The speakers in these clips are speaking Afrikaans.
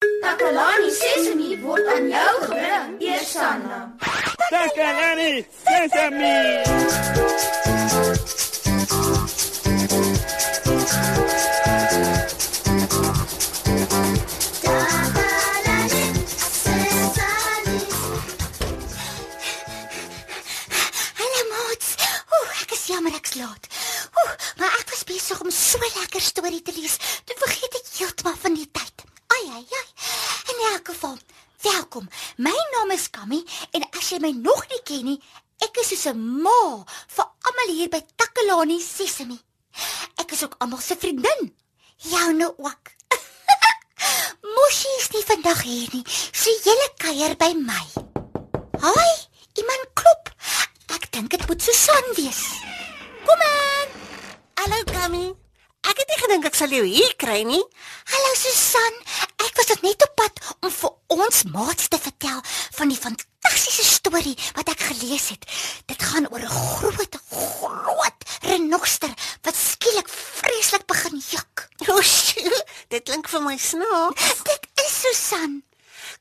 Takalani Sesemi word aan jou gebring, Eersanna. Takalani Sesemi. Jammer ek's laat. Ooh, maar ek was besig om so lekker storie te lees. Toe vergeet ek heeltemal van die tyd. Ai ai ai. In elk geval, welkom. My naam is Kammy en as jy my nog nie ken nie, ek is ma vir almal hier by Takalani Sesemi. Ek is ook almal se vriendin. Jou nou ook. Moshi is nie vandag hier nie. So julle kuier by my. Haai, iemand klop. Ek dink dit moet Susan wees. Kom in. Hallo Kammy. Ek het nie gedink ek sal jou hier kry nie. Hallo Susan. Ek was net op pad om vir ons maats te vertel van die fantastiese storie wat ek gelees het. Dit gaan oor 'n groot, groot renoster wat skielik vreeslik begin juk. O, sjoe, dit klink vir my snaaks. Dit is Susan.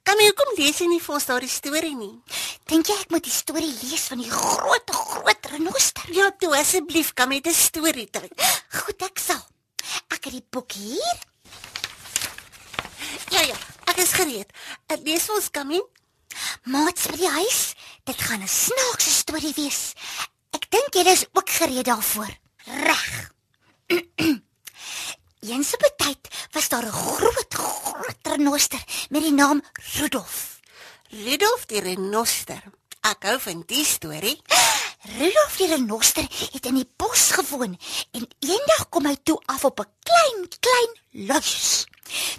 Kammy, hoekom lees jy nie vir ons daardie storie nie? Dink jy ek moet die storie lees van die groot, groot renoster? Ja, toe asseblief, Kammy, dit is storie tyd. Goed, ek sal. Ek het die boek hier. Ja ja, ek is gereed. Ek lees ons Kammy. Maats by die huis, dit gaan 'n snaakse storie wees. Ek dink julle is ook gereed daarvoor. Reg. Eens op 'n tyd was daar 'n groot, groot renoster met die naam Rudolf. Rudolf die renoster. Ek hou van die storie. Rudolf die renoster het in die bos gewoon en eendag kom hy toe af op 'n klein, klein luis.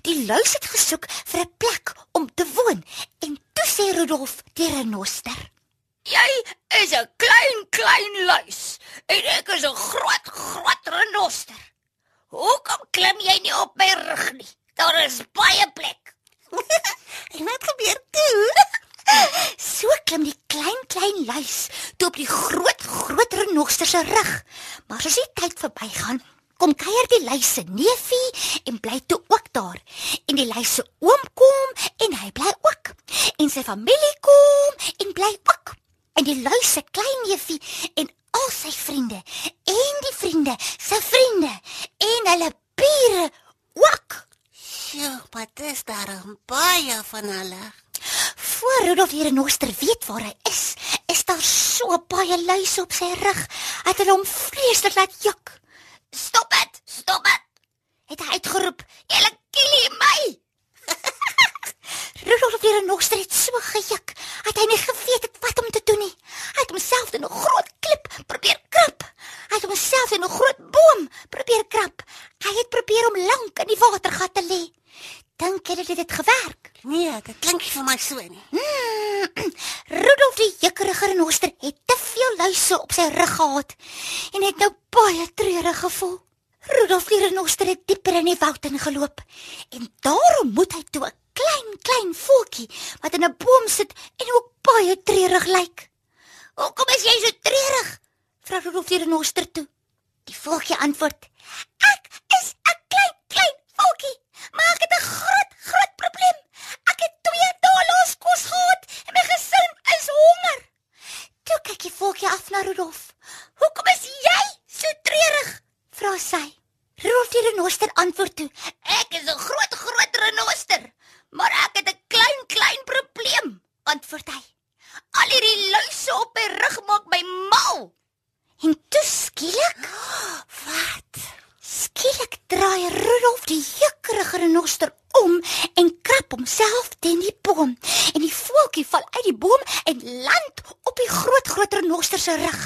Die luis het gesoek vir 'n plek om te woon en toe sê Rudolf die renoster: Jy is 'n klein klein luis en ek is 'n groot groot renoster. Hoekom klim jy nie op my rug nie? Daar is baie plek. En wat gebeur toe? So klim die klein klein luis toe op die groot groot renoster se rug. Maar soos die tyd verbygaan, kom kuier die luis se neefie en bly toe ook daar. En die luis se oom kom en hy bly ook. En sy familie kom en bly ook. En die luis se klein neefie en al sy vriende en die vriende se vriende en hulle bure ook. Sjoe, maar dis daar 'n baie van hulle. Voor Rudolf die renoster weet waar hy is, is daar so baie luise op sy rug. Het hulle hom vreeslik laat juk. Stop dit. Stop dit. Het hy uitgeroep. Julle kill my. Rudolf die renoster het so gejuk. Het hy nie geweet het wat om te doen nie. Hy het homself in 'n groot klip probeer krap. Hy het homself in 'n groot boom probeer krap. Hy het probeer om lank in die watergat te lê. Dink jy dit het gewerk? Nee, dit klink vir my so nie. Hmm, Rudolf die jukkerige renoster het te veel luise op sy rug gehad en het nou baie treurig gevoel. Rudolf die renoster het dieper in die woud ingeloop en daar ontmoet hy toe 'n klein klein voeltjie wat in 'n boom sit en ook baie treurig lyk. Hoekom is jy so treurig? Vra Rudolf die renoster toe. Die voeltjie antwoord: "Ek is 'n klein klein voeltjie, maar ek het 'n groot groot probleem. Ek het 2 dae lank kos gehad en my gesin is honger." Toe kyk die voeltjie af na Rudolf. "Hoekom is jy so treurig?" vra sy. Rudolf die renoster antwoord toe: Ek is 'n groot groot renoster, maar ek het 'n klein klein probleem. antwoord hy. Al hierdie luise op my rug maak my mal. En toe skielik, Wat? skielik draai Rudolf die jukkerige renoster om en krap homself teen die boom. En die voeltjie val uit die boom en land op die groot groot renoster se rug.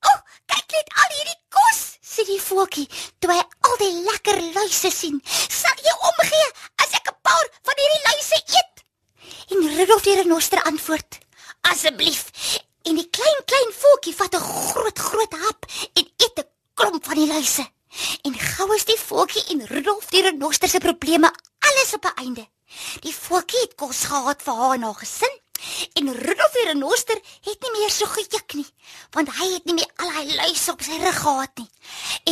"O, oh, kyk net al hierdie kos," sê die voeltjie toe hy al die lekker luise sien. "Sal jy omgee as ek 'n paar van hierdie luise eet?" En Rudolf die renoster antwoord: "Asseblief." En die klein klein voeltjie vat 'n groot groot hap en eet 'n klomp van die luise. En gou is die voeltjie en Rudolf die renoster se probleme alles op 'n einde. Die voeltjie het kos gehad vir haar en haar gesin. En Rudolf die renoster het nie meer so gejuk nie, want hy het nie meer al hy luise op sy rug gehad nie.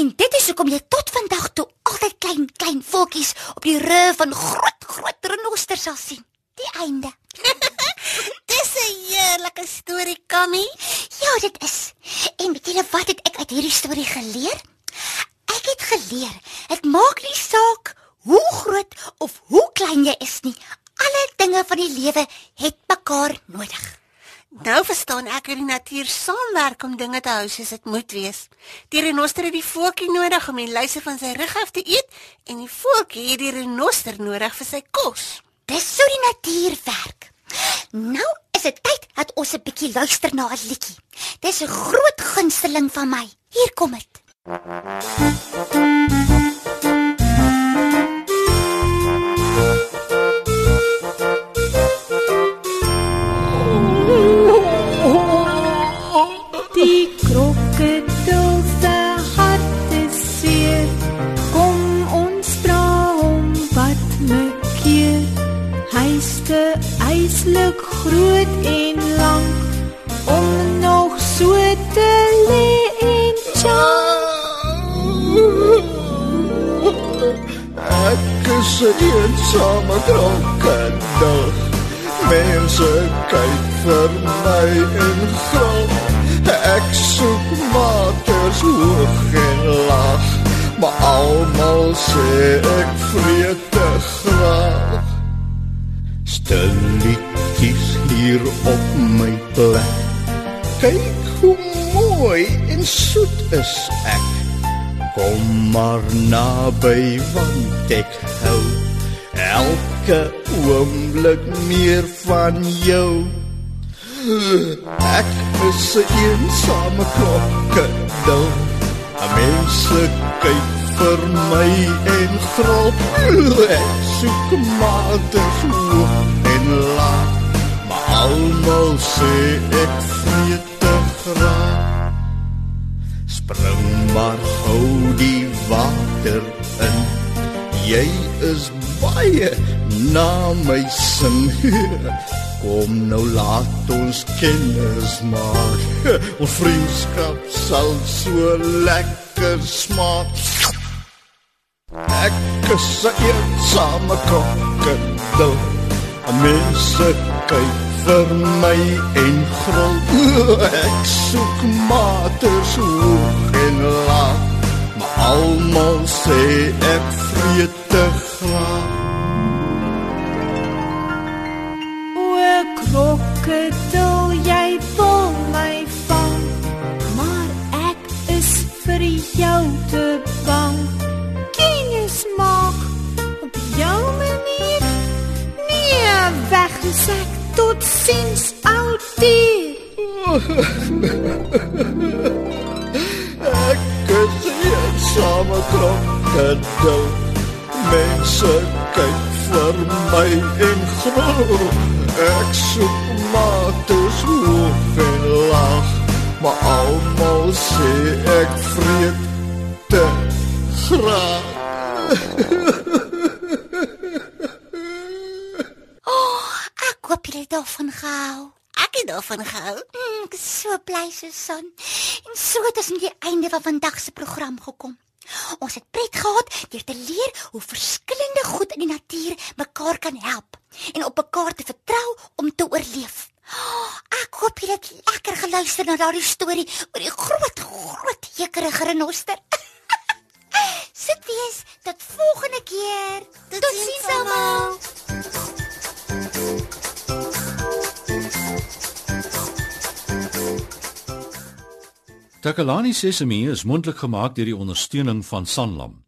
En dit is hoekom jy tot vandag toe altyd klein klein voeltjies op die rug van groot groot renosters sal sien. Die einde. Dis 'n heerlike storie, Kammy. Ja, dit is. En weet julle wat het ek uit hierdie storie geleer? Ek het geleer, dit maak nie saak hoe groot of hoe klein jy is nie. Alle dinge van die lewe het mekaar nodig. Nou verstaan ek hoe die natuur saamwerk om dinge te hou soos dit moet wees. Die renoster het die voeltjie nodig om die luister van sy rug af te eet en die voeltjie het die renoster nodig vir sy kos. Dis so die natuur werk. Nou is dit tyd dat ons 'n bietjie luister na 'n liedjie. Dis 'n groot gunsteling van my. Hier kom dit. Die krokodil se hart is seer. Kom ons vra hom wat maak keer. Hy's te eislik groot en lank om nog so te lê en Ek is 'n eensame krokodil. Mense kyk vir my en grap. Ek soek maters hoog en laag, maar almal sê ek vreet te graag. Stilletjies hier op my plek. Kyk hoe mooi en soet is ek. Kom maar naby want ek hou elke oomblik meer van jou. Ek is 'n eensame krokodil. Mense kyk vir my en grop. Ek soek maters hoog en laag, maar almal sê ek vreet te graag. Spring maar gou die water in. Jy is baie na my sin. Kom nou laat ons kennis maak. Ons vriendskap sal so lekker smaak. Ek is 'n eensame krokodil. Mense kyk vir my en gril. Ek soek maters hoog en laag, maar almal sê ek vreet te graag. Krokodil, jy wil my vang, maar ek is vir jou te bang. Kennis maak op jou manier. Nee, weggesek tot sins altyd. Ek is 'n eensame krokodil. Mense kyk vir my en gril. Ek soek maters hoog en laag, maar almal sê ek vreet te graag. Ek hoop julle het daarvan gehou. Ek het daarvan gehou. Mm, ek is so bly Susan. En so het ons aan die einde van vandag se program gekom. Ons het pret gehad deur te leer hoe verskillende goed in die natuur mekaar kan help en op mekaar te vertrou om te oorleef. Ek hoop julle het lekker geluister na daardie storie oor die groot groot hekerige renoster. Sit wees tot volgende keer. Totsiens almal. Takalani Sesemi is mondelik gemaak deur die ondersteuning van Sanlam.